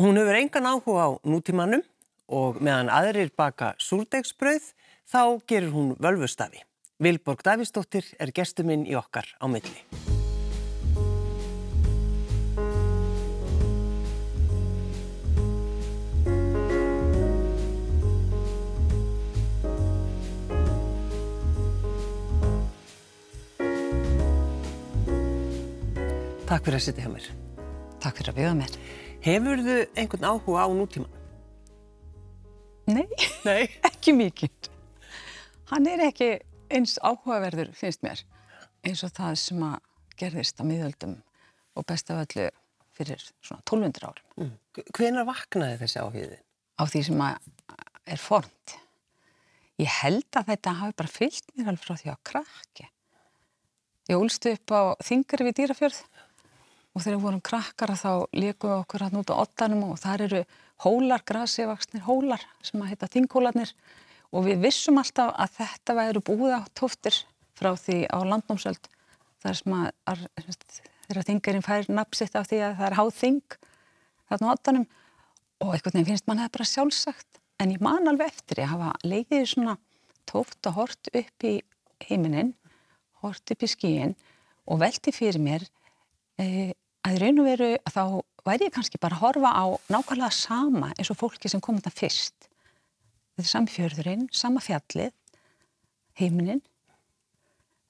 Hún hefur engan áhuga á nútímanum og meðan aðrir baka súrdegsbröð þá gerur hún völvustafi. Vilborg Davísdóttir er gestur minn í okkar á milli. Takk fyrir að sitja hjá mér. Takk fyrir að bjóða mér. Hefur þau einhvern áhuga á nútíman? Nei, Nei. ekki mikið. Hann er ekki eins áhugaverður, finnst mér, eins og það sem að gerðist á miðöldum og best af öllu fyrir svona 1200 árum. Mm. Hvenar vaknaði þessi áhugiði? Á því sem að er fornt. Ég held að þetta hafi bara fyllt mér alveg frá því að krakki. Ég úlstu upp á þingari við dýrafjörð og þegar við vorum krakkar þá líkuðu okkur hann út á ottanum og þar eru hólar, grasivaksnir hólar sem að heita þinghólarnir. Og við vissum alltaf að þetta væri búið á tóftir frá því á landnámsöld þar sem að þeirra þingarinn fær napsitt af því að það er háð þing þarna á ottanum og einhvern veginn finnst mann það bara sjálfsagt. En ég man alveg eftir ég hafa leiðið svona tóft og hort upp í heiminin hort upp í skíin og velti fyrir mér e, að í raun og veru þá væri ég kannski bara að horfa á nákvæmlega sama eins og fólki sem kom þetta fyrst. Þetta er sami fjörðurinn, sama fjallið, heiminin.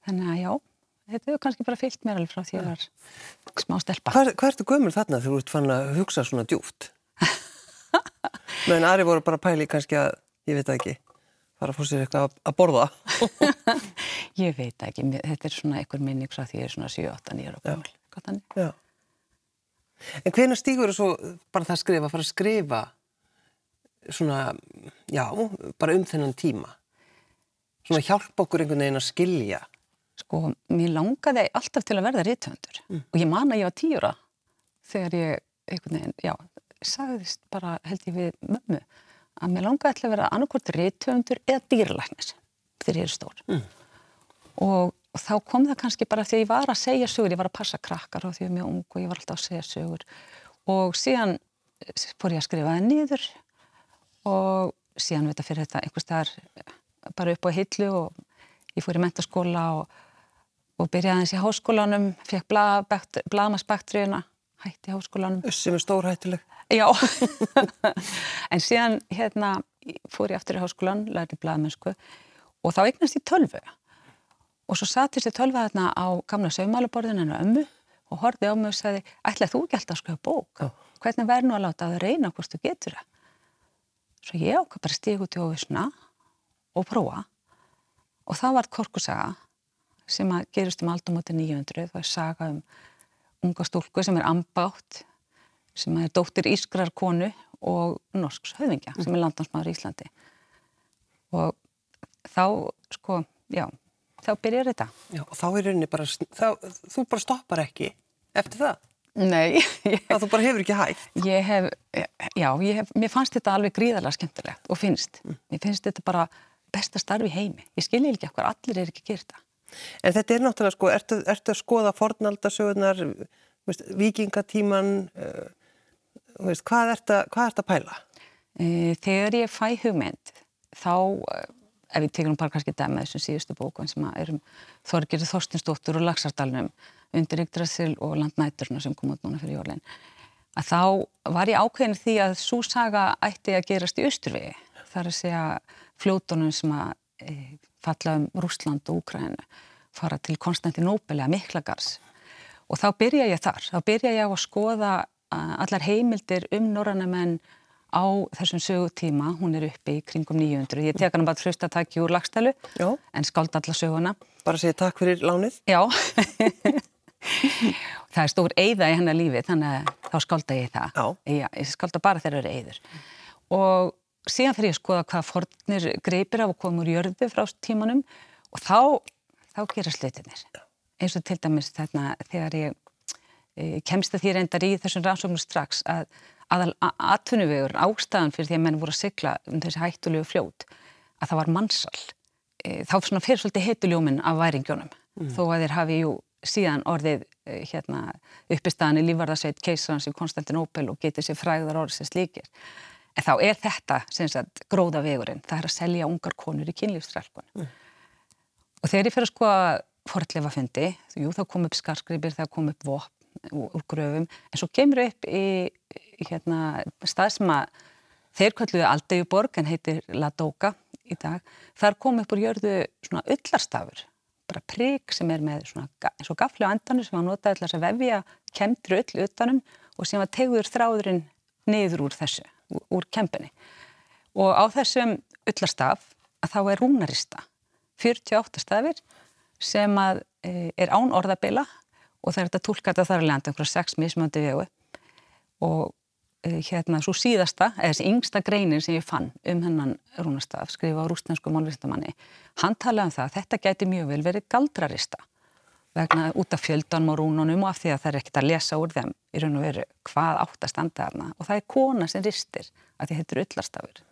Þannig að já, þetta hefur kannski bara fyllt mér alveg frá því að það var smá stelpa. Hvað, hvað ertu gömur þarna þegar þú ert fann að hugsa svona djúft? Meðan aðri voru bara pæli kannski að, ég veit ekki, fara að fóra sér eitthvað að borða. ég veit ekki, þetta er svona einhver minning frá því að ég er svona 7-8 nýjar og gömul. En hvena stígur þú svo bara það að skrifa, fara að skrifa svona, já, bara um þennan tíma? Svona hjálpa okkur einhvern veginn að skilja? Sko, mér langaði alltaf til að verða rítvöndur mm. og ég man að ég var tíura þegar ég, einhvern veginn, já, sagðist bara, held ég við mömmu, að mér langaði til að verða annarkort rítvöndur eða dýrlæknis þegar ég er stór. Mm. Og þá kom það kannski bara því að ég var að segja sögur, ég var að passa krakkar og því að ég var mjög ung og ég var alltaf að segja sögur og síðan fór ég að skrifa það nýður og síðan veit að fyrir þetta einhvers staðar bara upp á hillu og ég fór í mentaskóla og, og byrjaði eins í háskólanum, fekk blamaspektriuna, hætti háskólanum. Sem er stór hættileg. Já, en síðan hérna fór ég aftur í háskólan, lærði blamensku og þá eignast ég tölvu Og svo satist ég tölva þarna á gamla saumálaborðinu en ömmu og horfið á mig og sagði, ætlaði þú ekki alltaf að skrifa bók? Oh. Hvernig verður nú að láta að reyna hvort þú getur það? Svo ég ákvað bara stíg út í ofisna og prófa og það var korkusaga sem að gerist um aldamóti 900. Það er saga um unga stúlku sem er ambátt, sem er dóttir Ískrar konu og norsks höfingja sem er landansmaður í Íslandi. Og þá, sko, já, þá byrjar þetta. Já, og þá er rauninni bara, þá, þú bara stoppar ekki eftir það? Nei. Ég, þá þú bara hefur ekki hægt? Ég hef, já, ég hef, mér fannst þetta alveg gríðarlega skemmtilegt og finnst. Mm. Mér finnst þetta bara besta starfi heimi. Ég skilji ekki okkur, allir er ekki að gera þetta. En þetta er náttúrulega, sko, ertu, ertu að skoða fornaldasögurnar, vikingatíman, uh, veist, hvað ert að pæla? Eh, þegar ég fæ hugmynd, þá ef við tekum bara kannski dæma þessum síðustu bókun sem er um Þorgirði Þorstinsdóttur og Lagsardalunum undir Yggdrasil og Landnæturna sem kom út núna fyrir jólinn að þá var ég ákveðin því að svo saga ætti að gerast í Östurvegi þar að segja fljótonum sem að e, falla um Rúsland og Úkrænu fara til Konstantinópeli að Miklagars. Og þá byrja ég þar, þá byrja ég á að skoða allar heimildir um norrannamenn á þessum sögutíma, hún er uppi í kringum 900. Ég tek hann bara hlust að takja úr lagstælu en skáld alla söguna. Bara segja takk fyrir lánið? Já. það er stór eigða í hennar lífi þannig að þá skálda ég það. Já. Já ég skálda bara þegar það eru eigður. Og síðan fyrir ég að skoða hvað fornir greipir af og komur jörðu frá tímanum og þá, þá gera slutinir. Eins og til dæmis þarna þegar ég, ég kemst að því reyndar í þessum rannsóknum strax að aðal atvinnuvegur ástæðan fyrir því að menn voru að sigla um þessi hættulegu fljót að það var mannsal. E, þá svona fyrir svolítið heituljóminn af væringjónum mm. þó að þeir hafi jú síðan orðið eh, hérna, uppistaðan í lífvarðarsveit keisarans í Konstantinopel og getið sér fræðar orðið sem slíkir. En þá er þetta sem sagt gróða vegurinn, það er að selja ungar konur í kynlífstrælkunum. Mm. Og þegar ég fyrir að skoða forðlefa fundi, jú þá kom upp skarskripir, það kom upp vopn úr gröfum, en svo kemur upp í hérna, stað sem að þeir kalluðu Aldeiuborg en heitir Ladoga í dag, þar kom upp úr jörðu svona öllarstafur, bara prigg sem er með svona eins og gafli á endanum sem var notað til að vefja kemtri öll utanum og sem var tegður þráðurinn niður úr þessu, úr kempinni. Og á þessum öllarstaf að þá er rúnarista, 48 stafir sem að e, er án orðabila og það er þetta tólka þetta þar að landa einhverja sex mismöndi vegu og hérna svo síðasta, eða þessi yngsta greinin sem ég fann um hennan rúnastaf skrifa á rústensku málvistamanni hann talaði um það að þetta gæti mjög vel verið galdrarista vegna út af fjöldanum og rúnunum og af því að það er ekkert að lesa úr þeim í raun og veru hvað átt að standa þarna og það er kona sem ristir að því heitir öllastafur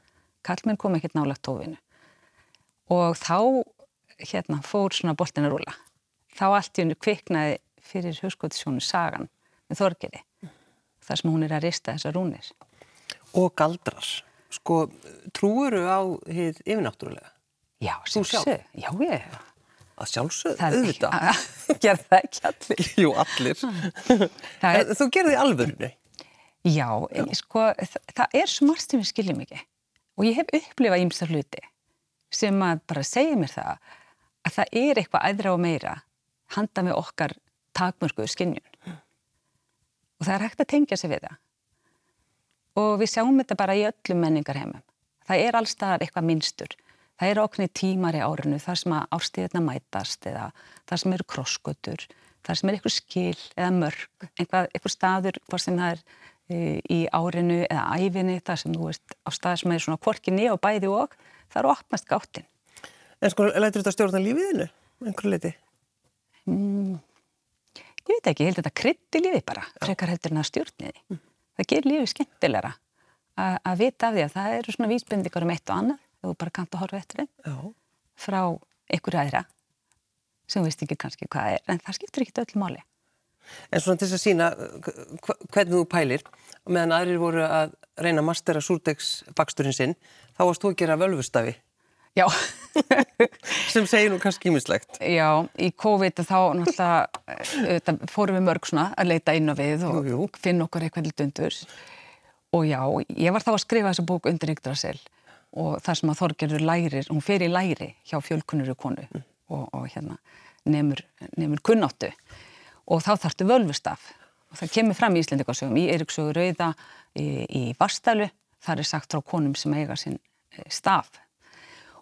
Kallmenn kom ekkert nála tófinu og þá hérna fór svona boltin að rúla. Þá allt í hennu kviknaði fyrir hugskotisjónu sagan með Þorgeri. Þar sem hún er að rista þessar rúnir. Og galdrar. Sko, trúuru á hitt yfirnáttúrulega? Já, sjálfsög. Já, ég. Að sjálfsög, auðvitað. Gerð það ekki allir. Jú, allir. Er... Þú gerði alvörinu? Já, Já. sko, það, það er svo margt sem við skiljum ekki. Og ég hef upplifað ímsa hluti sem að bara segja mér það að það er eitthvað æðra og meira handa með okkar takmörkuðu skinnjun. Og það er hægt að tengja sig við það. Og við sjáum þetta bara í öllum menningarheimum. Það er allstaðar eitthvað minnstur. Það eru okkur tímar í árinu þar sem að árstíðina mætast eða þar sem eru krossgötur, þar sem er eitthvað skil eða mörg, eitthvað, eitthvað staður hvort sem það er e, í árinu eða æfini, þar sem þú veist á staður sem er svona kvorkinni og bæði og það eru opnast gáttinn. En sko, lætur þetta stjórna lífiðinu, einhverju liti? Mm, ég veit ekki, ég held að þetta krytti lífi bara, frekar heldur en að stjórniði. Mm. Það ger lífi skemmtilegra að vita af því að það eru svona vísbendikar um eitt og annað, þú bara kannt að horfa eftir þeim, frá einhverju aðra, sem veist ekki kannski hvað er, en það skiptir ekki öll máli. En svona til þess að sína hvernig þú pælir, meðan aðrir voru að reyna að mastera súrdegsbaksturinn sinn, þá varst þú að gera völvustafi. Já. sem segir nú kannski ímislegt. Já, í COVID þá náttúrulega fórum við mörg svona að leita inn á við og jú, jú. finna okkur eitthvað til dundur. Og já, ég var þá að skrifa þessa bók undir Yggdrasil og þar sem að Þorgerður lærir, hún fer í læri hjá fjölkunnuru konu mm. og, og hérna nefnur, nefnur kunnáttu og þá þarftu völvustaf og það kemur fram í Íslendikarsögum í Eiriksögur Rauða í, í Vastælu, þar er sagt frá konum sem eiga sinn eh, staf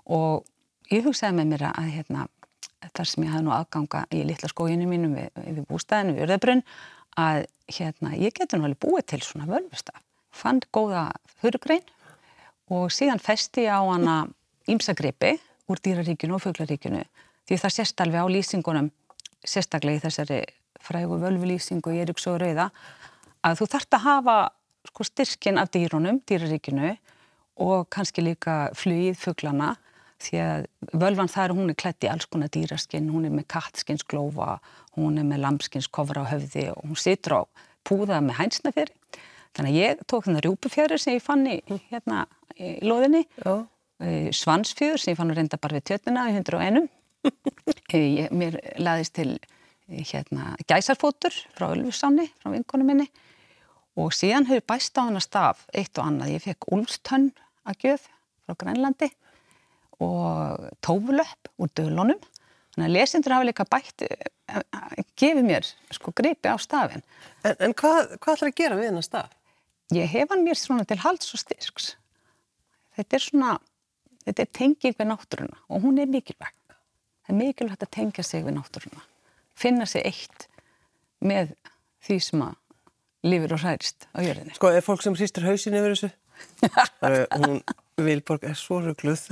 og ég hugsaði með mér að hérna, þar sem ég hafði nú aðganga í litla skóginu mínum við, við bústæðinu við Urðabrunn að hérna, ég getur nú alveg búið til svona völvustaf. Fann góða þurrgrein og síðan festi ég á hana ímsagripi úr dýraríkinu og fugglaríkinu því það sést alveg á lýsingunum sérstaklega í þessari frægu völvulýsingu í Eriksó Rauða að þú þart að hafa sko, styrkin af dýrunum, dýraríkinu og kannski líka flugið fugglana því að völvan þar hún er klætt í alls konar dýraskinn, hún er með kattskinnsglófa, hún er með lampskinnskofra á höfði og hún situr á púða með hænsnafjari. Þannig að ég tók þennan rjúpufjari sem ég fann í, hérna, í loðinni, e, svansfjör sem ég fann að reynda bara við tjötuna í 101. E, ég, mér laðist til hérna, gæsarfótur frá Ölfusáni, frá vinkonu minni og síðan hefur bæst á hana staf eitt og annað. Ég fekk úlstönn að gjöð frá Grænlandi og tófulöpp úr dölunum. Þannig að lesendur hafa líka bætt, eh, gefið mér sko gripi á stafin. En, en hvað, hvað ætlar að gera við hennar staf? Ég hef hann mér svona til hals og styrks. Þetta er svona, þetta er tenging við náttúruna og hún er mikilvægt. Það er mikilvægt að tengja sig við náttúruna. Finna sig eitt með því sem að lifir og hærist á jörðinni. Sko, er fólk sem hristur hausin yfir þessu? hún Vilborg er svo ruggluð.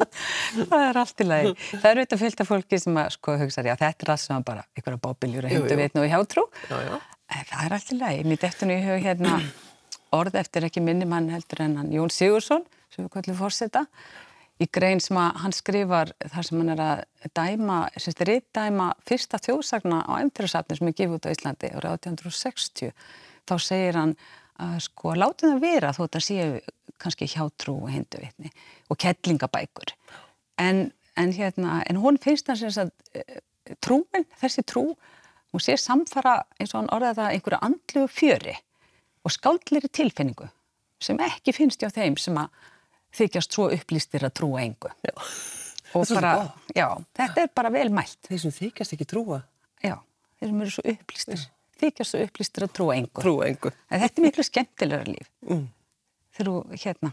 það er allt í lagi. Það eru auðvitað fylgt af fólki sem að sko hugsa, já þetta er allt sem bara einhverja bóbiljur að hindu vitn og í hjátrú. Já, já. En það er allt í lagi. Mér deftur nú í hug hérna orð eftir ekki minni mann heldur en hann Jón Sigursson, sem við kallum fórseta. í grein sem að hann skrifar þar sem hann er að dæma, semst riðdæma fyrsta þjóðsagna á emfyrirsafni sem er gefið út á Íslandi árið 1860 þá segir hann að sko látið það vera þó þetta séu kannski hjátrú og hinduvitni og kettlingabækur en, en hérna, en hún finnst hann sem að trúin, þessi trú hún sé samfara eins og hann orðaði það einhverju andlu fjöri og skáldlir tilfinningu sem ekki finnst hjá þeim sem að þykjast svo upplýstir að trúa engu. Já. Bara, já, þetta er bara vel mælt. Þeir sem þykjast ekki trúa, Já, þeir sem eru svo upplýstir. Þykjast svo upplýstir að trúa engu. trúa engu. En þetta er miklu skemmtilegra líf. Mm. Þegar þú, hérna,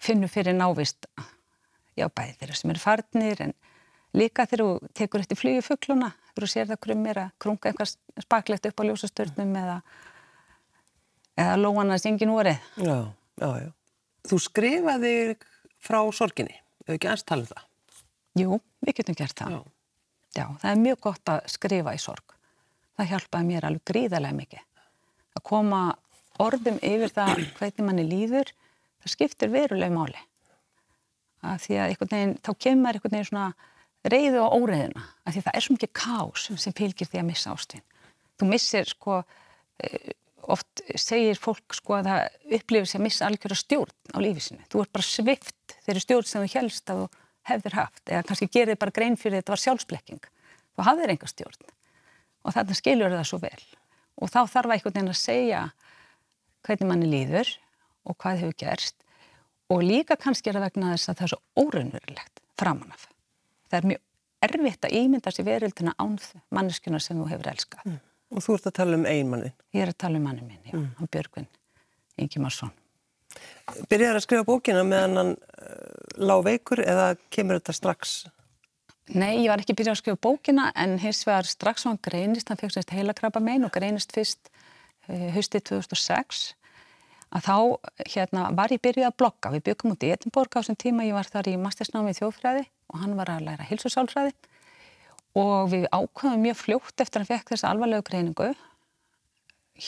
finnur fyrir návist, já, bæði þeirra sem eru farnir, en líka þegar þú tekur eftir flugi fuggluna, þegar þú sér það krumir að krunga eitthvað spaklegt upp á ljósastörnum eða, eða lóana syngin vorið. Já, já, já. Þú skrifaði frá sorginni, hefur ekki aðeins talað um það? Jú, við getum gert það. Já. Já, það er mjög gott að skrifa í sorg. Það hjálpaði mér alveg gríðarlega mikið. Að koma orðum yfir það hvernig manni líður, það skiptir veruleg máli. Að því að einhvern veginn, þá kemur einhvern veginn svona reyðu á óreiðuna. Að því það er svo mikið kás sem fylgir því að missa ástvinn. Þú missir sko, eh, oft segir fólk sko að það upplifir sig að missa algjörða stjórn á lífið sinni. Þú ert bara svift þeirri stjórn sem þú helst að þú hefðir haft. Eða kannski gerir bara grein fyrir þetta var sjálfsblekking. Þú hafðir enga stjórn. Og þarna skilur það svo vel. Og þá þarf einhvern veginn að segja hvernig manni líður og hvað hefur gerst. Og líka kannski er það vegna þess að það er svo óraunverulegt framanaf. Það er mjög erfitt að ímynda sér veröldina án manneskjuna sem þú hefur elskað. Mm. Og þú ert að tala um einmannin. Ég er að tala um manni minn, já, hann Björgvin Ingimarsson. Byrjar að skrifa bókina meðan hann uh, lág veikur eða kemur þetta strax? Nei, ég var ekki byrjað að skrifa bókina en hins vegar strax var hann greinist, hann fekk sérst heilakrabba megin og greinist fyrst uh, haustið 2006 að þá hérna, var ég byrjuð að blogga. Við byggum út í Edinborg á þessum tíma, ég var þar í mastersnámi í þjóðfræði og hann var að læra hilsusálfræði og við ákvæðum mjög fljótt eftir að hann fekk þessa alvarlegu greiningu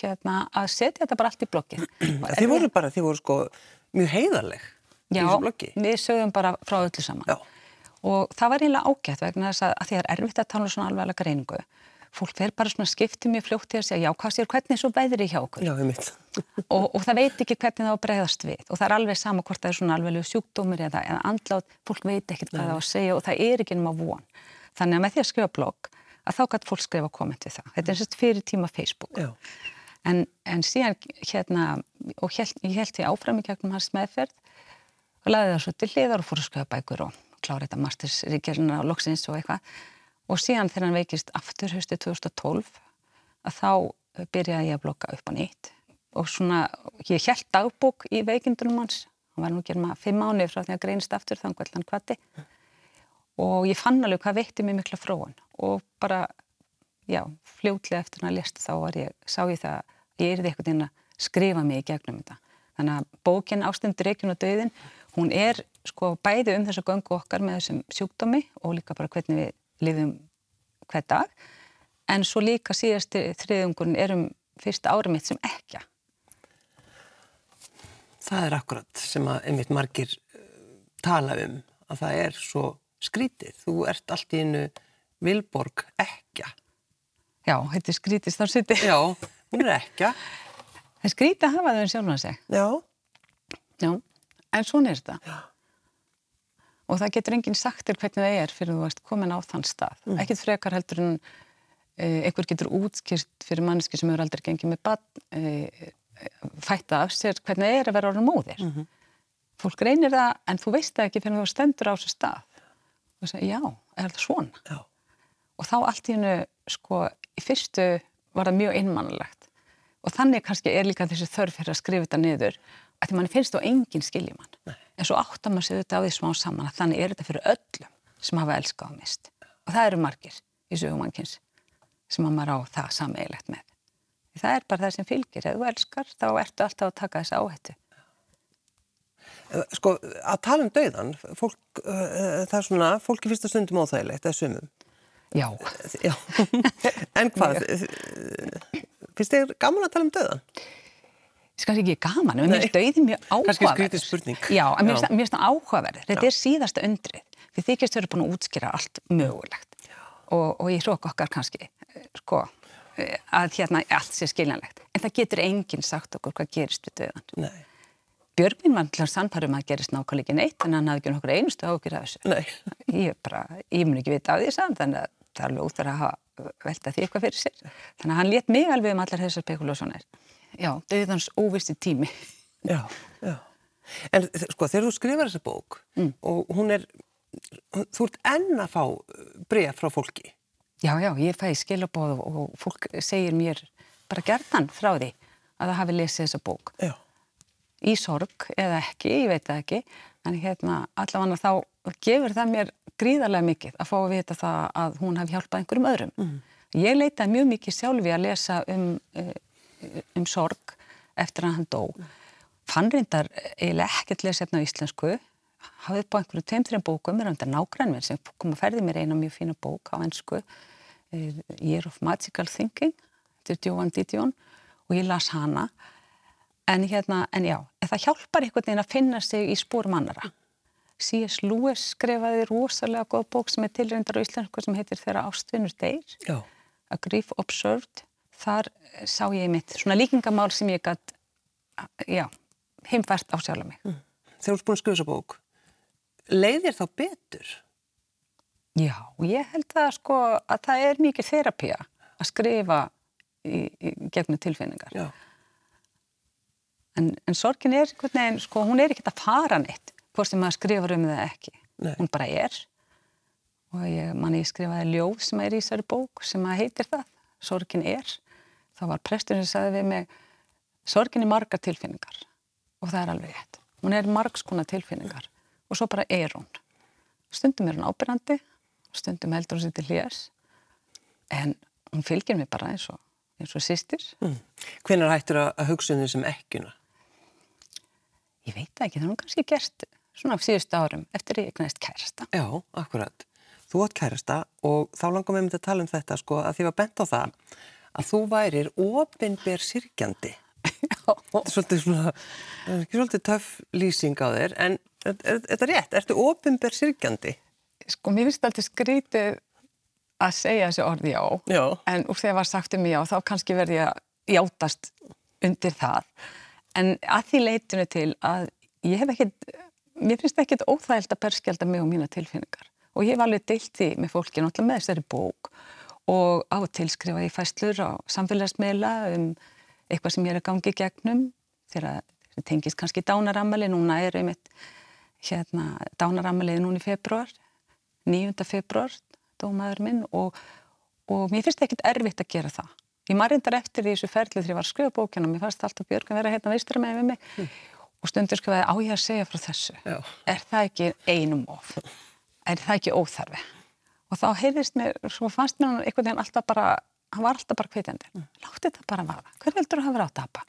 hérna, að setja þetta bara allt í bloggið. Þið voru bara, þið voru sko mjög heiðarleg í Já, þessu bloggi. við sögum bara frá öllu saman. Já. Og það var eiginlega ágætt vegna þess að, að því að það er erfitt að tala um svona alvarlega greiningu. Fólk fer bara svona skiptið mjög fljótt til að segja, já, hvað sér, hvernig er svo veðri hjá okkur? Já, ég mitt. og, og það veit ekki hvernig það á að bregðast við. Og það er alveg sama hvort það er svona alveglegu sjúkdómur eða, eða andlátt, fólk veit ekkert hvað það á að segja og það er ekki nema von. Þannig að með því að skrifa blogg, að þá gæti fólk skrifa komment við það. Þetta er sérst fyrir tíma Facebook. Já. En, en síðan hérna, og held, ég held því áfram í gegnum hans meðferð og laði það svo til hliðar og fór að skrifa bækur og klára þetta mastersríkjörna og loksins og eitthvað. Og síðan þegar hann veikist aftur höstu 2012 að þá byrjaði ég að blokka upp á nýtt. Og svona, ég held dagbók í veikindunum hans, hann var nú ekki maður fimm mánuð frá því að greinist aftur þannig að hann kvatti og ég fann alveg hvað veitti mig mikla fróðan og bara, já, fljótlega eftir hann að lesta þá ég, sá ég það ég er eitthvað inn að skrifa mig í gegnum þetta. Þannig að bókin Ástundur Reykjun og döðin, hún er sko bæði um þessa göngu okkar með þessum sjúkdómi og líka bara hvernig við lifum hver dag, en svo líka síðasti þriðungurinn er um fyrsta ári mitt sem ekja. Það er akkurat sem að einmitt margir uh, tala um að það er svo skrítið. Þú ert allt í einu Vilborg ekja. Já, þetta er skrítið starfsiti. Já, hún er ekja. Það er skrítið að hafa þau en sjálfan sig. Já. Já, en svona er þetta. Já. Og það getur enginn sagt þér hvernig það er fyrir þú ert komin á þann stað. Mm. Ekkert frekar heldur en uh, einhver getur útskýrt fyrir manneski sem eru aldrei gengið með bann, uh, fætta af sér hvernig það er að vera orðin móðir. Mm -hmm. Fólk reynir það en þú veist það ekki fyrir þú stendur á þessu stað. Og segja, já, er þetta svona? Já. Og þá allt í hennu, sko, í fyrstu var það mjög einmannlegt. Og þannig kannski er líka þessi þörf fyrir að skrifa þetta niður að því mann finnst þá enginn skiljum hann. Nei. En svo áttar maður sig þetta á því smá saman að þannig er þetta fyrir öllum sem hafa elskað og mist. Og það eru margir í sögumannkins sem maður á það sameigilegt með. Það er bara það sem fylgir. Ef þú elskar þá ertu alltaf að taka þess áhættu. Sko, að tala um dauðan, fólk, uh, það er svona, fólki fyrsta stundum óþægilegt, er sumum. Já. Já. en hvað, finnst þér gaman að tala um dauðan? Kannski ekki gaman, en mér finnst dauðin mjög áhugaverð. Kannski skrítið spurning. Já, en mér finnst það áhugaverð. Þetta er síðasta undrið. Þið þykist verið búin að útskýra allt mögulegt. Og, og ég hrók okkar kannski, sko, að hérna allt sé skiljanlegt. En það getur enginn sagt okkur hvað gerist við döðan. Nei, Björgvin var til að sannfærum að gerist nákvæmlega ekki neitt, en hann hafði ekki nokkur einustu ágjur af þessu. nei. Ég, bara, ég mun ekki vita af því samt, þannig að það er alveg út að velta því eitthvað fyrir sér. Þannig að hann let mig alveg um allar þessar spekulásjónir. Já, döðans óvisti tími. Já, já. En sko, þegar þú skrifar þessa bók Mm. og hún er, þú ert enn að fá breyð frá fólki. Já, já, ég fæ skilabóð og, fólk segir mér bara gerðan frá því að það hafi lesið þessa bók. Já. Í sorg eða ekki, ég veit það ekki, en hérna allavega þá gefur það mér gríðarlega mikið að fá að vita það að hún hafi hjálpað einhverjum öðrum. Mm. Ég leitaði mjög mikið sjálfi að lesa um, eh, um sorg eftir að hann dó. Fann reyndar eiginlega ekkert lesefna á íslensku, hafði upp á einhverju tveim, þreim bókum, er þetta nágrannvinn sem kom að ferði mér eina mjög fína bók á ennsku, Year of Magical Thinking, þetta er Joan Didion og ég las hana. En hérna, en já, það hjálpar einhvern veginn að finna sig í spór mannara. C.S. Lewis skrifaði rosalega góð bók sem er tilrindar á íslensku sem heitir Þeirra ástvinnur deyr, Já. A Grief Observed. Þar eh, sá ég mitt svona líkingamál sem ég gætt, já, heimfært á sjálf mig. Þegar þú ert búin að þessa bók, leiðir þá betur? Já, ég held það sko að það er mikið þerapía að skrifa í, í gegnum tilfinningar. Já. En, en sorgin er einhvern veginn, sko, hún er ekkert að fara neitt, hvort sem maður skrifar um það ekki. Nei. Hún bara er. Og ég, manni, ég skrifaði ljóð sem er í þessari bók sem að heitir það, sorgin er. Það var prestur sem sagði við mig, sorgin er margar tilfinningar. Og það er alveg rétt. Hún er margskona tilfinningar. Og svo bara er hún. Stundum er hún ábyrrandi, stundum heldur hún sér til hljés. En hún fylgir mig bara eins og, eins og sýstir. Mm. Hvenær hættur að, að hugsa um því sem ekkuna? Ég veit ekki, það er nú kannski gert svona á síðustu árum eftir ég eignast kærasta. Já, akkurat. Þú átt kærasta og þá langar með mig að tala um þetta sko að því var bent á það að þú værir opinber sirkjandi. Svolítið svona, það er ekki svolítið töff lýsing á þér, en er, er, er þetta rétt? Ertu opinber sirkjandi? Sko, mér finnst alltaf skrítið að segja þessi orði já, Já. en úr þegar var sagt um já, þá kannski verði ég að játast undir það. En að því leitinu til að ég hef ekkit, mér finnst ekkit óþægild að berskjálta mig og mína tilfinningar. Og ég hef alveg deilt því með fólki náttúrulega með þessari bók og á og til skrifa ég fæslur á samfélagsmiðla um eitthvað sem ég er að gangi í gegnum þegar það tengist kannski dánaramali, núna er einmitt hérna dánaramaliði núna í februar, 9. februar, dómaður minn og, og mér finnst ekkit erfitt að gera það. Ég maður reyndar eftir því þessu ferli þegar ég var að skrifa bókina, mér fannst alltaf Björg að vera hérna veistra með mig og stundur skrifaði á ég að segja frá þessu. Já. Er það ekki einum of? Er það ekki óþarfi? Og þá heyrðist mér, svo fannst mér hann einhvern veginn alltaf bara, hann var alltaf bara kveitjandi. Látti þetta bara vara. Hver veldur að hafa verið á að tapa?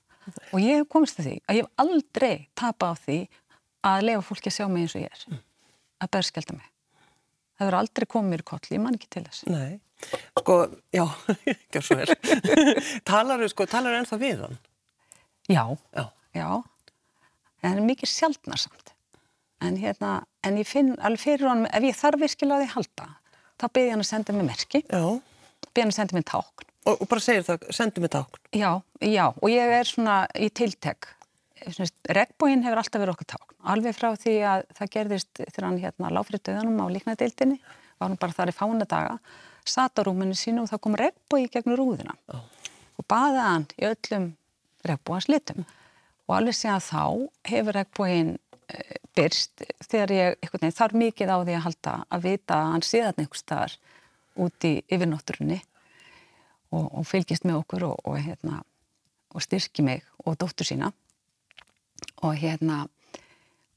Og ég hef komist að því að ég hef aldrei tapa á því að lefa fólki að sjá mig eins og ég er. Að berskjálta mig. Það verður aldrei komið mér í koll, ég man ekki til þess. Nei. Sko, já, ekki svo vel. talaru, sko, talaru ennþá við hann? Já, Já. já. En það er mikið sjaldnarsamt. En hérna, en ég finn alveg fyrir honum, ef ég þarf virkilega að halda, þá byrði hann að senda mér merki, byrði hann að senda mér tákn. Og, og bara segir það, sendu mig tákn. Já, já, og ég er svona í tiltek. Regbóin hefur alltaf verið okkur tákn. Alveg frá því að það gerðist þegar hann hérna láfrið döðanum á líknadeildinni, var hann bara þar í fána daga, sat á rúminu sínu og það kom regbói gegnum rúðina. Já. Og baði hann í öllum regbóans litum. Og alveg séðan þá hefur regbóin byrst þegar ég veginn þarf mikið á því að halda að vita að hann séðan einhvers staðar út í yfirnátturunni og, og fylgist með okkur og, og, hérna, og styrki mig og dóttur sína og hérna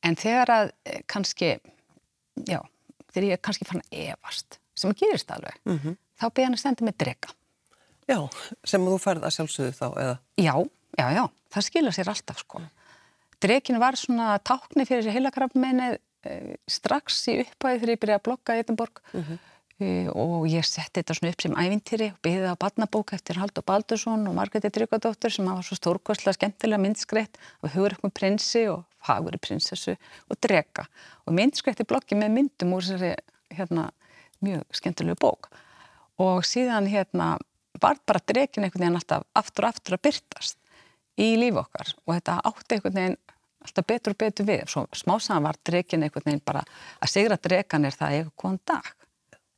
en þegar að eh, kannski já, þegar ég kannski fann að efast sem gerist alveg Mhm. þá beði hann að senda mig drega Já, sem þú færð að sjálfsögðu þá, eða? já, já, já, það skilja sér alltaf sko Drekin var svona tákni fyrir þessi heilakrafmennið e, strax í upphæði þegar ég byrjaði að blogga í Edinborg. Uh, og ég setti þetta svona upp sem ævintýri og byggði á badnabók eftir Haldur Baldursson og Margreti Tryggvadóttur sem var svo stórkostlega skemmtilega myndskreitt og hugur upp með prinsi og fagur í prinsessu og drega og myndskreitt í bloggi með myndum úr þessari hérna, mjög skemmtilegu bók. Og síðan hérna var bara dregin einhvern veginn alltaf aftur og aftur að byrtast í lífi okkar. Og þetta átti einhvern veginn alltaf betur og betur við svo smásagan var dregin einhvern veginn bara að segra dregan er það eitthvað góðan dag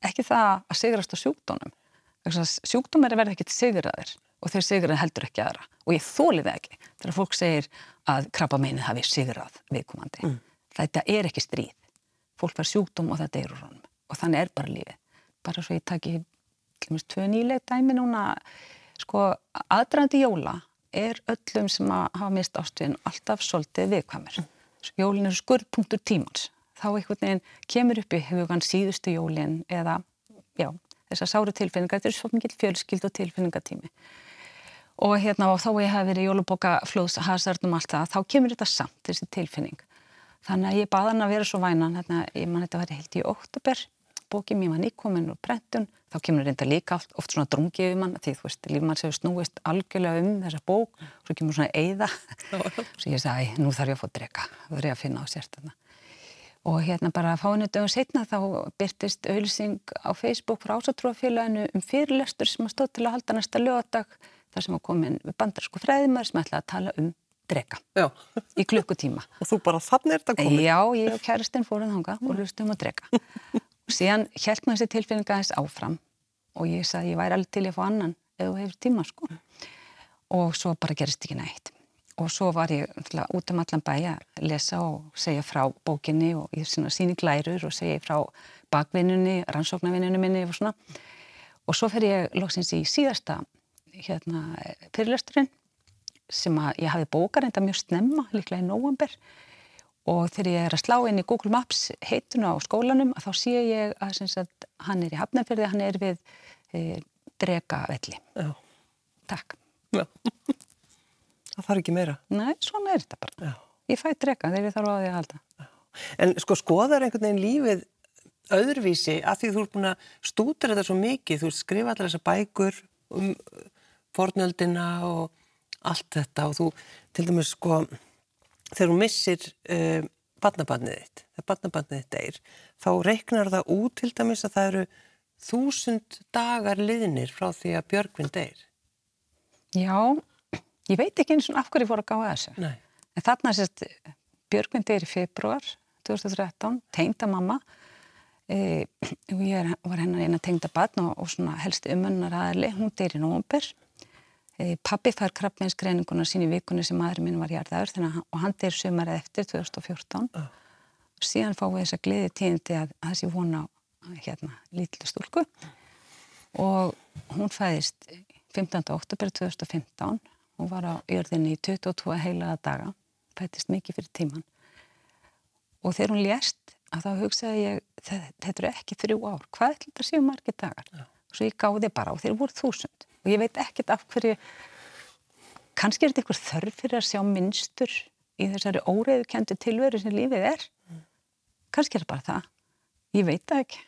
ekki það að sigrast á sjúkdónum. Sjúkdómar er verið ekkert sigraðir og þeir sigraði heldur ekki aðra og ég þóli það ekki þegar fólk segir að krabba meinið hafi sigrað viðkomandi. Mm. Þetta er ekki stríð. Fólk var sjúkdóm og þetta er úr honum og þannig er bara lífið. Bara svo ég taki tvö nýleg dæmi núna sko aðdraðandi jóla er öllum sem hafa mist ástviðin alltaf svolítið viðkvæmur. Jólin er skurðpunktur tímans. Þá einhvern veginn kemur upp í hugan síðustu jólinn eða já, þessar sáru tilfinningar, þetta er svo mikið fjölskyld og tilfinningatími. Og hérna og þá ég hef verið jólubóka flóðs hasardum allt það, þá kemur þetta samt þessi tilfinning. Þannig að ég baða hann að vera svo vænan hérna, ég man þetta að vera heilt í oktober bókið mér var nýkomin og brentun þá kemur reynda líka oft, oft svona drungið um hann því þú veist, lífmann séu snúist algjörlega um þessa bók, svo kemur svona eiða svo ég sagði, nú þarf ég að fá drega þarf ég að finna á sérstana og hérna bara fáinu dögum setna þá byrtist auðlýsing á Facebook frá Ásatrúafélaginu um fyrirlestur sem að stóð til að halda næsta lögadag þar sem að komin bandarsku fræðimar sem ætlaði að tala um drega Já. í klukkutíma. Og þú bara þannig er þetta komin? Já, ég og kærastinn fóruð þánga og hlustum á drega. Og síðan held maður þessi tilfinninga aðeins áfram og ég sagði ég væri alveg til að fá annan ef þú hefur tíma sko. Og svo bara gerist ekki nætt og svo var ég út um allan bæ að lesa og segja frá bókinni og ég síni glærur og segja frá bakvinnunni, rannsóknarvinnunni minni og svona. Og svo fer ég loksins í síðasta hérna fyrirlesturinn sem að ég hafi bókar enda mjög snemma, líklega í november og þegar ég er að slá inn í Google Maps heituna á skólanum þá sé ég að, að hann er í Hafnarfjörði, hann er við e, Drega-velli. Takk. Já. Það þarf ekki meira. Nei, svona er þetta bara. Já. Ég fæ drega þegar ég þarf á því að halda. Já. En sko skoðar einhvern veginn lífið öðruvísi að því þú ert búin að stútra þetta svo mikið, þú ert skrifað allar þessar bækur um fornöldina og allt þetta og þú til dæmis sko þegar þú missir uh, barnabannið þitt, þegar barnabannið þitt er, þá reiknar það út til dæmis að það eru þúsund dagar liðnir frá því að Björgvinn deyr. Já, Ég veit ekki eins og af hverju fór að gáða þessu. Nei. En þarna sérst Björgvin deyri februar 2013, tegnda mamma e, og ég var hennar eina tegnda barn og, og svona helst umönnar aðli, hún deyri í nógumber. E, Pappi fær krabbmeinsgreininguna sín í vikunni sem maður minn var hjartaður og hann deyri sömarið eftir 2014. Uh. Síðan fáum við þess að gleði tíðindi að þessi vona hérna lítlu stúlku og hún fæðist 15. oktober 2015 Hún var á jörðinni í 22 heilaða daga, fættist mikið fyrir tíman. Og þegar hún lést, að þá hugsaði ég, þetta eru ekki þrjú ár, hvað er þetta séu margir dagar? Ja. Svo ég gáði bara og þeir voru þúsund. Og ég veit ekkert af hverju, kannski er þetta einhver þörf fyrir að sjá minnstur í þessari óreiðukendu tilveru sem lífið er. Kannski er það bara það. Ég veit það ekki.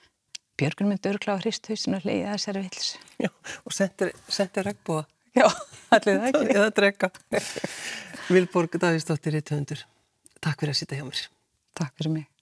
Björgun myndi örgla á hristhauðsinu og leiði þessari vils. Já, og sendir regnbúa. Já, allir það ekki. Eða drekka. Vilborg Davíðsdóttir í töndur. Takk fyrir að sitja hjá mér. Takk fyrir mig.